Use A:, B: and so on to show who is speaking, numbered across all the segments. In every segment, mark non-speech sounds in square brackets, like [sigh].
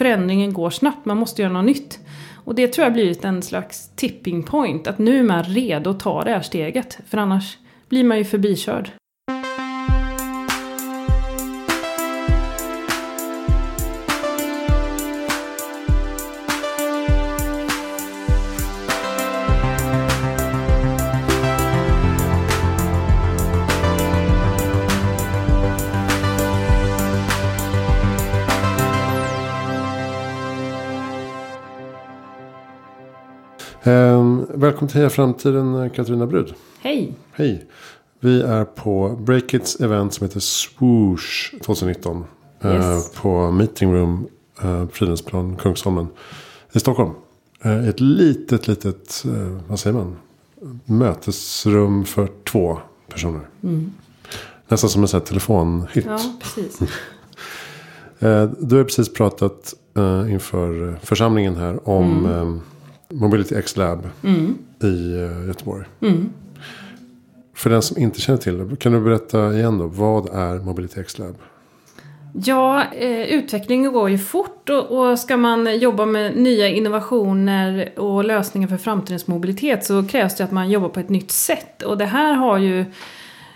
A: förändringen går snabbt, man måste göra något nytt. Och det tror jag har blivit en slags tipping point, att nu är man redo att ta det här steget. För annars blir man ju förbikörd.
B: Ehm, välkommen till Heja Framtiden Katarina Brud.
A: Hej!
B: Hej. Vi är på Breakits event som heter Swoosh 2019. eh,
A: Yes.
B: på Meeting Room uh, Fridhemsplan Kungsholmen i Stockholm. Eh, ett litet, litet, eh, vad säger man? Mötesrum för två personer. Nästan som en sån här telefonhytt.
A: Ja, precis. [laughs]
B: Eh, Du har precis pratat eh, inför församlingen här om
A: Mm.
B: Mobility X Lab i eh, Göteborg.
A: Mm.
B: För den som inte känner till det, kan du berätta igen då? Vad är Mobility X Lab?
A: Ja, eh, utvecklingen går ju fort och, och ska man jobba med nya innovationer och lösningar för framtidens mobilitet så krävs det att man jobbar på ett nytt sätt. Och det här har ju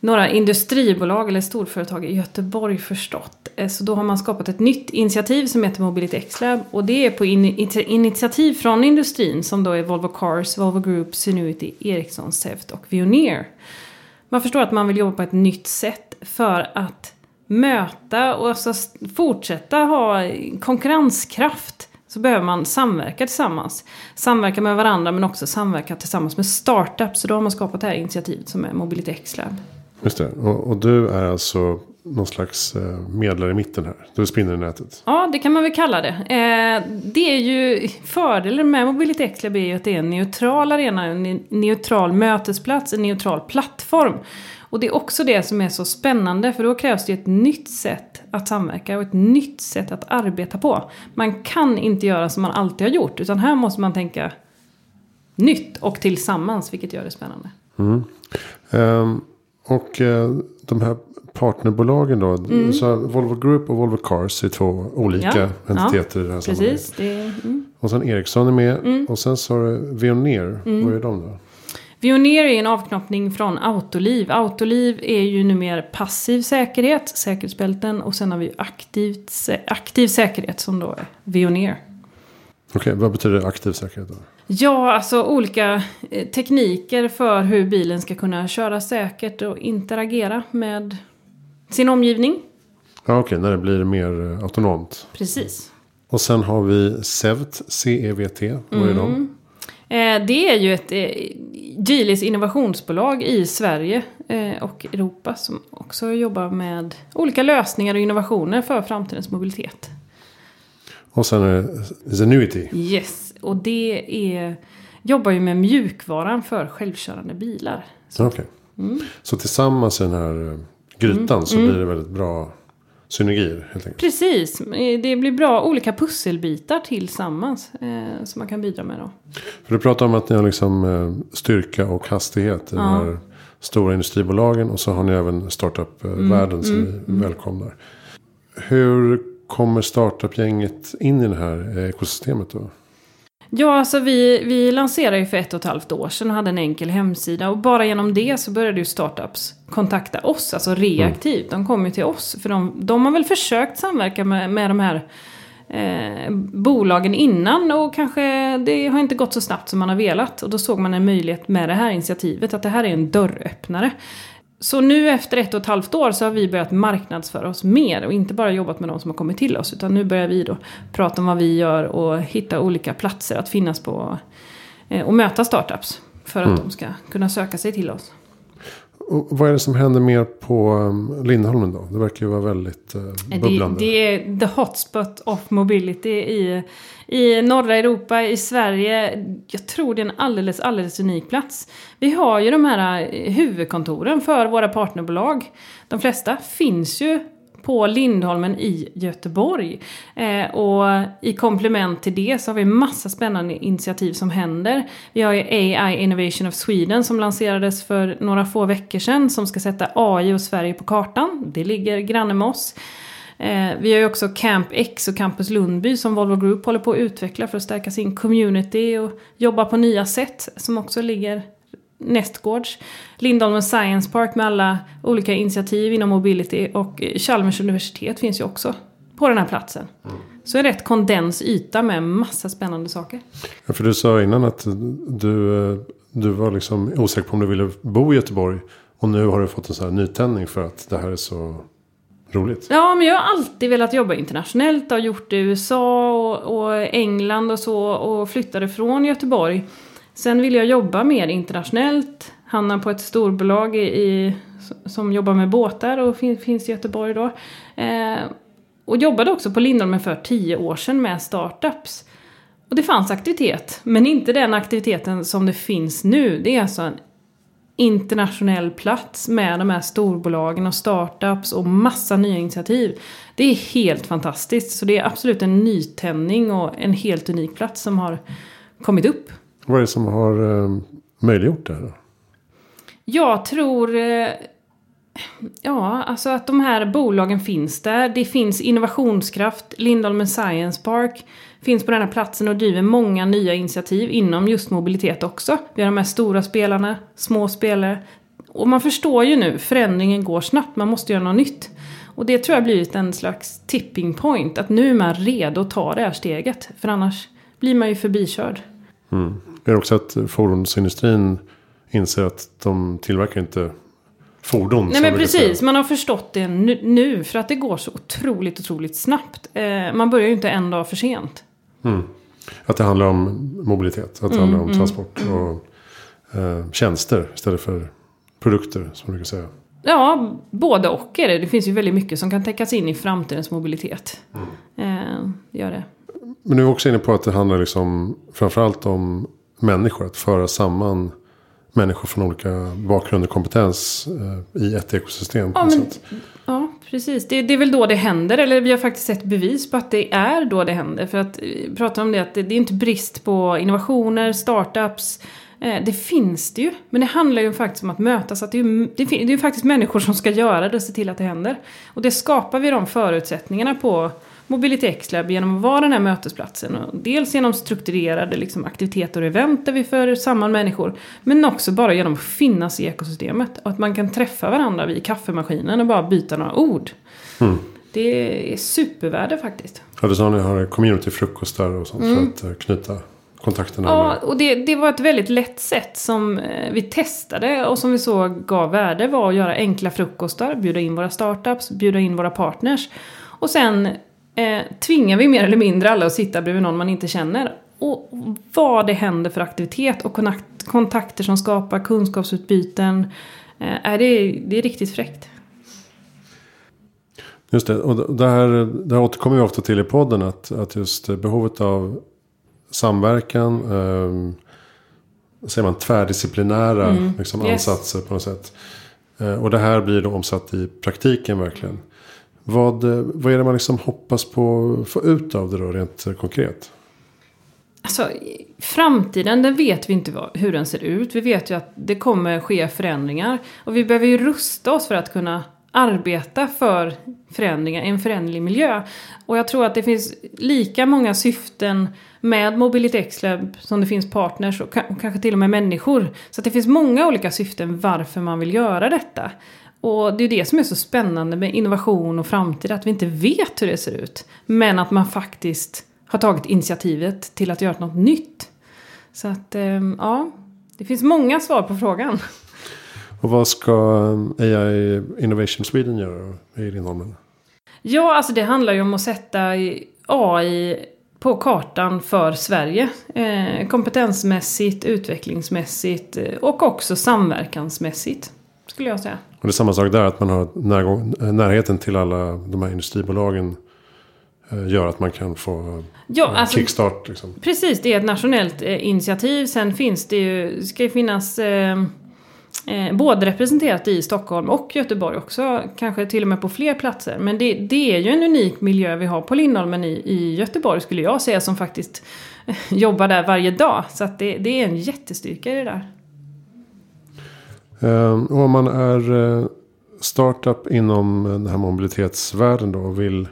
A: några industribolag eller storföretag i Göteborg förstått. Eh, så då har man skapat ett nytt initiativ som heter Mobility X-Lab och det är på in, initiativ från industrin som då är Volvo Cars, Volvo Group, Sinuity, Ericsson, Sevt och Veoneer. Man förstår att man vill jobba på ett nytt sätt för att möta och alltså fortsätta ha konkurrenskraft så behöver man samverka tillsammans. Samverka med varandra men också samverka tillsammans med startups. Så då har man skapat det här initiativet som är Mobility X-Lab.
B: Just det. Och, och du är alltså någon slags eh, medlare i mitten här. Är spindeln i nätet.
A: Ja, det kan man väl kalla det. Eh, det är ju fördelen med Mobility X-Lab är ju att det är en neutral arena, en neutral mötesplats, en neutral plattform. Och det är också det som är så spännande för då krävs det ett nytt sätt att samverka och ett nytt sätt att arbeta på. Man kan inte göra som man alltid har gjort utan här måste man tänka nytt och tillsammans vilket gör det spännande.
B: Ehm, och eh, de här partnerbolagen då. Så Volvo Group och Volvo Cars är två olika
A: Mm. Ja,
B: entiteter sammanhanget.
A: Precis, det mm.
B: Och sen Ericsson är med. Och sen så har du Veoneer.
A: Mm.
B: Vad är de då?
A: Veoneer är en avknoppning från Autoliv. Autoliv är ju numera passiv säkerhet, säkerhetsbälten. Och sen har vi aktivt, aktiv säkerhet som då är Veoneer.
B: Okej, vad betyder aktiv säkerhet då?
A: Ja, alltså olika eh, tekniker för hur bilen ska kunna köra säkert och interagera med sin omgivning.
B: Ja, okej, när det blir mer eh, autonomt.
A: Precis.
B: Och sen har vi CEVT, C-E-V-T. Vad är
A: Mm.
B: de?
A: Eh, det är ju ett eh, Geelys innovationsbolag i Sverige och Europa som också jobbar med olika lösningar och innovationer för framtidens mobilitet.
B: Och sen är det Zenuity.
A: Yes, och det är, jobbar ju med mjukvaran för självkörande bilar. Så,
B: Okej.
A: Mm.
B: Så tillsammans i den här eh, grytan så blir det väldigt bra synergier helt enkelt.
A: precis, eh, det blir bra olika pusselbitar tillsammans eh, som man kan bidra med då.
B: För du pratar om att ni har liksom eh, styrka och hastighet i de här stora industribolagen. Och så har ni även startup-världen som ni välkomnar. Hur kommer startup-gänget in i det här eh, ekosystemet då?
A: Ja, alltså vi, vi lanserade ju för ett och ett halvt år sedan och hade en enkel hemsida. Och bara genom det så började ju startups kontakta oss, alltså reaktivt. De kom ju till oss. För de, de har väl försökt samverka med, med de här eh, bolagen innan och kanske det har inte gått så snabbt som man har velat. Och då såg man en möjlighet med det här initiativet, att det här är en dörröppnare. Så nu efter ett och ett halvt år så har vi börjat marknadsföra oss mer och inte bara jobbat med de som har kommit till oss utan nu börjar vi då prata om vad vi gör och hitta olika platser att finnas på eh, och möta startups för att de ska kunna söka sig till oss.
B: Och vad är det som händer mer på um, Lindholmen då? Det verkar ju vara väldigt eh,
A: Det,
B: bubblande.
A: det är the hotspot of mobility i, i norra Europa, i Sverige. Jag tror det är en alldeles, alldeles unik plats. Vi har ju de här eh, huvudkontoren för våra partnerbolag. De flesta finns ju på Lindholmen i Göteborg. Eh, och i komplement till det så har vi massa spännande initiativ som händer. Vi har ju AI Innovation of Sweden som lanserades för några få veckor sedan som ska sätta AI och Sverige på kartan. Det ligger granne med oss. Eh, vi har ju också Camp X och Campus Lundby som Volvo Group håller på att utveckla för att stärka sin community och jobba på nya sätt som också ligger nästgårds. Lindholmen Science Park med alla olika initiativ inom mobility och Chalmers universitet finns ju också på den här platsen. Mm. Så en rätt kondens yta med massa spännande saker.
B: Ja, för du sa innan att du, eh, du var liksom osäker på om du ville bo i Göteborg. Och nu har du fått en sån här nytändning för att det här är så roligt.
A: Ja, men jag har alltid velat jobba internationellt. Jag har gjort det i USA och, och England och så. Och flyttade från Göteborg. Sen ville jag jobba mer internationellt. Hamnade på ett storbolag i, som jobbar med båtar och fin, finns i Göteborg då. Eh, och jobbade också på Lindholmen för tio år sedan med startups. Och det fanns aktivitet, men inte den aktiviteten som det finns nu. Det är alltså en internationell plats med de här storbolagen och startups och massa nya initiativ. Det är helt fantastiskt. Så det är absolut en nytändning och en helt unik plats som har kommit upp.
B: Vad är det som har eh, möjliggjort det här?
A: Jag tror eh, Ja, alltså att de här bolagen finns där. Det finns innovationskraft. Lindholmen Science Park finns på den här platsen och driver många nya initiativ inom just mobilitet också. Vi har de här stora spelarna, små spelare. Och man förstår ju nu, förändringen går snabbt, man måste göra något nytt. Och det tror jag blivit en slags tipping point, att nu är man redo att ta det här steget. För annars blir man ju förbikörd.
B: Mm. Är också att fordonsindustrin inser att de tillverkar inte fordon.
A: Nej men precis, man har förstått det nu för att det går så otroligt, otroligt snabbt. Eh, man börjar ju inte en dag för sent.
B: Mm. Att det handlar om mobilitet, att det mm, handlar om mm. transport och eh, tjänster istället för produkter som du brukar säga.
A: Ja, både och är det. Det finns ju väldigt mycket som kan täckas in i framtidens mobilitet. Mm. Eh, gör det.
B: Men du är också inne på att det handlar liksom framförallt om människor. Att föra samman människor från olika bakgrund och kompetens eh, i ett ekosystem.
A: Ja, men, ja precis. Det, det, är väl då det händer. Eller vi har faktiskt sett bevis på att det är då det händer. För att eh, pratar om det att det, det är inte brist på innovationer, startups. Eh, det finns det ju. Men det handlar ju faktiskt om att mötas. Att det, är, det, det är ju faktiskt människor som ska göra det och se till att det händer. Och det skapar vi de förutsättningarna på Mobility X-Lab genom att vara den här mötesplatsen. Och dels genom strukturerade liksom, aktiviteter och event där vi för samman människor. Men också bara genom att finnas i ekosystemet. Och att man kan träffa varandra vid kaffemaskinen och bara byta några ord. Mm. Det är supervärde faktiskt.
B: Ja, du sa att ni har community-frukostar och sånt mm. för att eh, knyta kontakterna.
A: Ja, och det, det var ett väldigt lätt sätt som eh, vi testade och som vi såg gav värde var att göra enkla frukostar, bjuda in våra startups, bjuda in våra partners. Och sen eh, tvingar vi mer eller mindre alla att sitta bredvid någon man inte känner. Och vad det händer för aktivitet och kontakter som skapar kunskapsutbyten. Eh, är det, det är riktigt fräckt.
B: Just det, och det här, det här återkommer vi ofta till i podden. Att, att just behovet av samverkan. Eh, säger man tvärdisciplinära mm. liksom, yes. ansatser på något sätt. Eh, och det här blir då omsatt i praktiken verkligen. Vad, eh, vad är det man liksom hoppas på att få ut av det då rent eh, konkret?
A: Alltså, framtiden, den vet vi inte hur den ser ut. Vi vet ju att det kommer ske förändringar. Och vi behöver ju rusta oss för att kunna arbeta för förändringar i en föränderlig miljö. Och jag tror att det finns lika många syften med Mobility Lab som det finns partners och kanske till och med människor. Så det finns många olika syften varför man vill göra detta. Och det är det som är så spännande med innovation och framtid, att vi inte vet hur det ser ut. Men att man faktiskt har tagit initiativet till att göra något nytt. Så att, ehm, ja, det finns många svar på frågan.
B: Och vad ska AI Innovation Sweden göra i Lindholmen?
A: Ja, alltså det handlar ju om att sätta AI på kartan för Sverige. Eh, kompetensmässigt, utvecklingsmässigt eh, och också samverkansmässigt. Skulle jag säga.
B: Och det är samma sak där, att man har närgång, närheten till alla de här industribolagen eh, gör att man kan få ja, alltså, kickstart. Liksom.
A: Precis, det är ett nationellt eh, initiativ. Sen finns det ju, ska det finnas eh, eh, både representerat i Stockholm och Göteborg också. Kanske till och med på fler platser. Men det, det är ju en unik miljö vi har på Lindholmen i, i Göteborg skulle jag säga som faktiskt [laughs] jobbar där varje dag. Så att det, det är en jättestyrka i det där.
B: Ehm, och om man är eh, startup inom eh, den här mobilitetsvärlden då vill,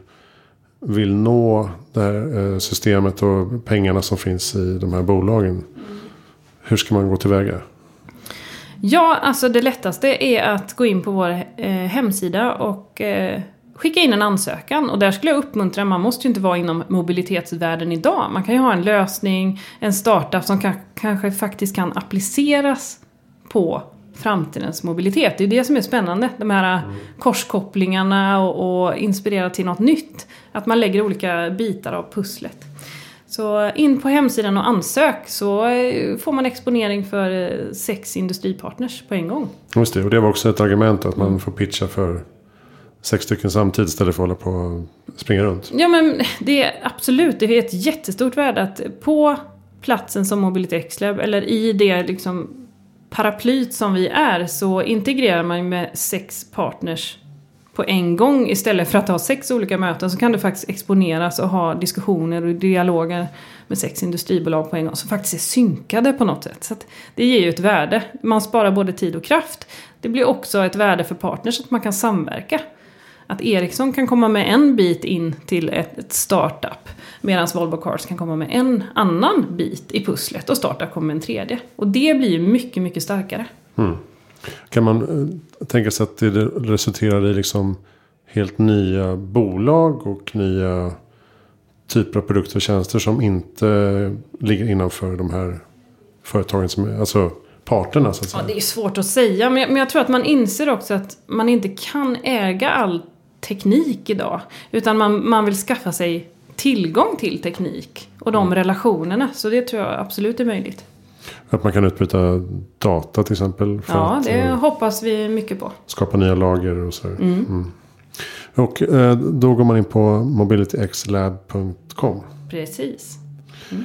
B: vill nå det här eh, systemet och pengarna som finns i de här bolagen. Hur ska man gå tillväga?
A: Ja, alltså det lättaste är att gå in på vår hemsida och skicka in en ansökan. Och där skulle jag uppmuntra, man måste ju inte vara inom mobilitetsvärlden idag. Man kan ju ha en lösning, en startup som kan, kanske faktiskt kan appliceras på framtidens mobilitet. Det är det som är spännande. De här mm. korskopplingarna och, och inspirera till något nytt. Att man lägger olika bitar av pusslet. Så in på hemsidan och ansök så får man exponering för eh, sex industripartners på en gång.
B: Just det, och det var också ett argument att man får pitcha för sex stycken samtidigt istället för att hålla på och springa runt.
A: Ja men det är absolut, det är ett jättestort värde att på platsen som Mobility X-Lab eller i det liksom paraplyt som vi är så integrerar man med sex partners på en gång istället för att ha sex olika möten så kan du faktiskt exponeras och ha diskussioner och dialoger med sex industribolag på en gång som faktiskt är synkade på något sätt. Så det ger ju ett värde. Man sparar både tid och kraft. Det blir också ett värde för partners att man kan samverka. Att Ericsson kan komma med en bit in till ett, startup medan Volvo Cars kan komma med en annan bit i pusslet och startup kommer med en tredje. Och det blir ju mycket, mycket starkare.
B: Mm. Kan man eh, tänka sig att det resulterar i liksom helt nya bolag och nya typer av produkter och tjänster som inte ligger innanför de här företagen som alltså parterna så att säga.
A: Ja, det är svårt att säga men jag, men jag tror att man inser också att man inte kan äga all teknik idag. Utan man, man vill skaffa sig tillgång till teknik och de mm. relationerna. Så det tror jag absolut är möjligt.
B: Att man kan utbyta data till exempel?
A: ja, det att, hoppas vi mycket på.
B: Skapa nya lager och så. Mm. Mm. Och eh, då går man in på mobilityxlab.com.
A: Precis. Mm.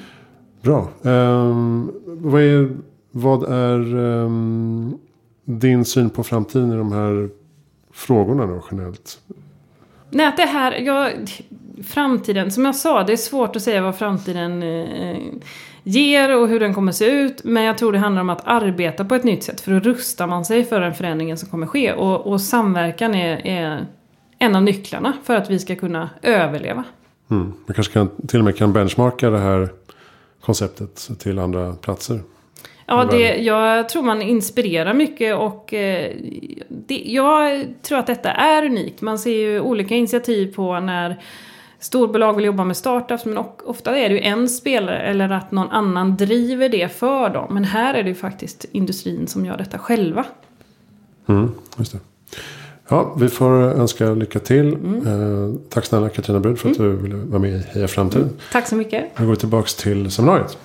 B: Bra. Um, vad är, vad är um, din syn på framtiden i de här frågorna då generellt?
A: Nej, att det här, ja, framtiden, som jag sa, det är svårt att säga vad framtiden eh, ger och hur den kommer se ut. Men jag tror det handlar om att arbeta på ett nytt sätt. För då rustar man sig för den förändringen som kommer ske. Och, och samverkan är, är, en av nycklarna för att vi ska kunna överleva.
B: Mm. Man kanske kan, till och med kan benchmarka det här konceptet till andra platser.
A: Ja, det, jag tror man inspirerar mycket och eh, det, jag tror att detta är unikt. Man ser ju olika initiativ på när storbolag vill jobba med startups men ofta är det ju en spelare eller att någon annan driver det för dem. Men här är det ju faktiskt industrin som gör detta själva.
B: Mm, just det. Ja, vi får önska lycka till. Mm. Eh, tack snälla Katarina Brud för att mm. du ville vara med i Heja Framtiden. Mm.
A: Tack så mycket.
B: Nu går vi tillbaka till seminariet.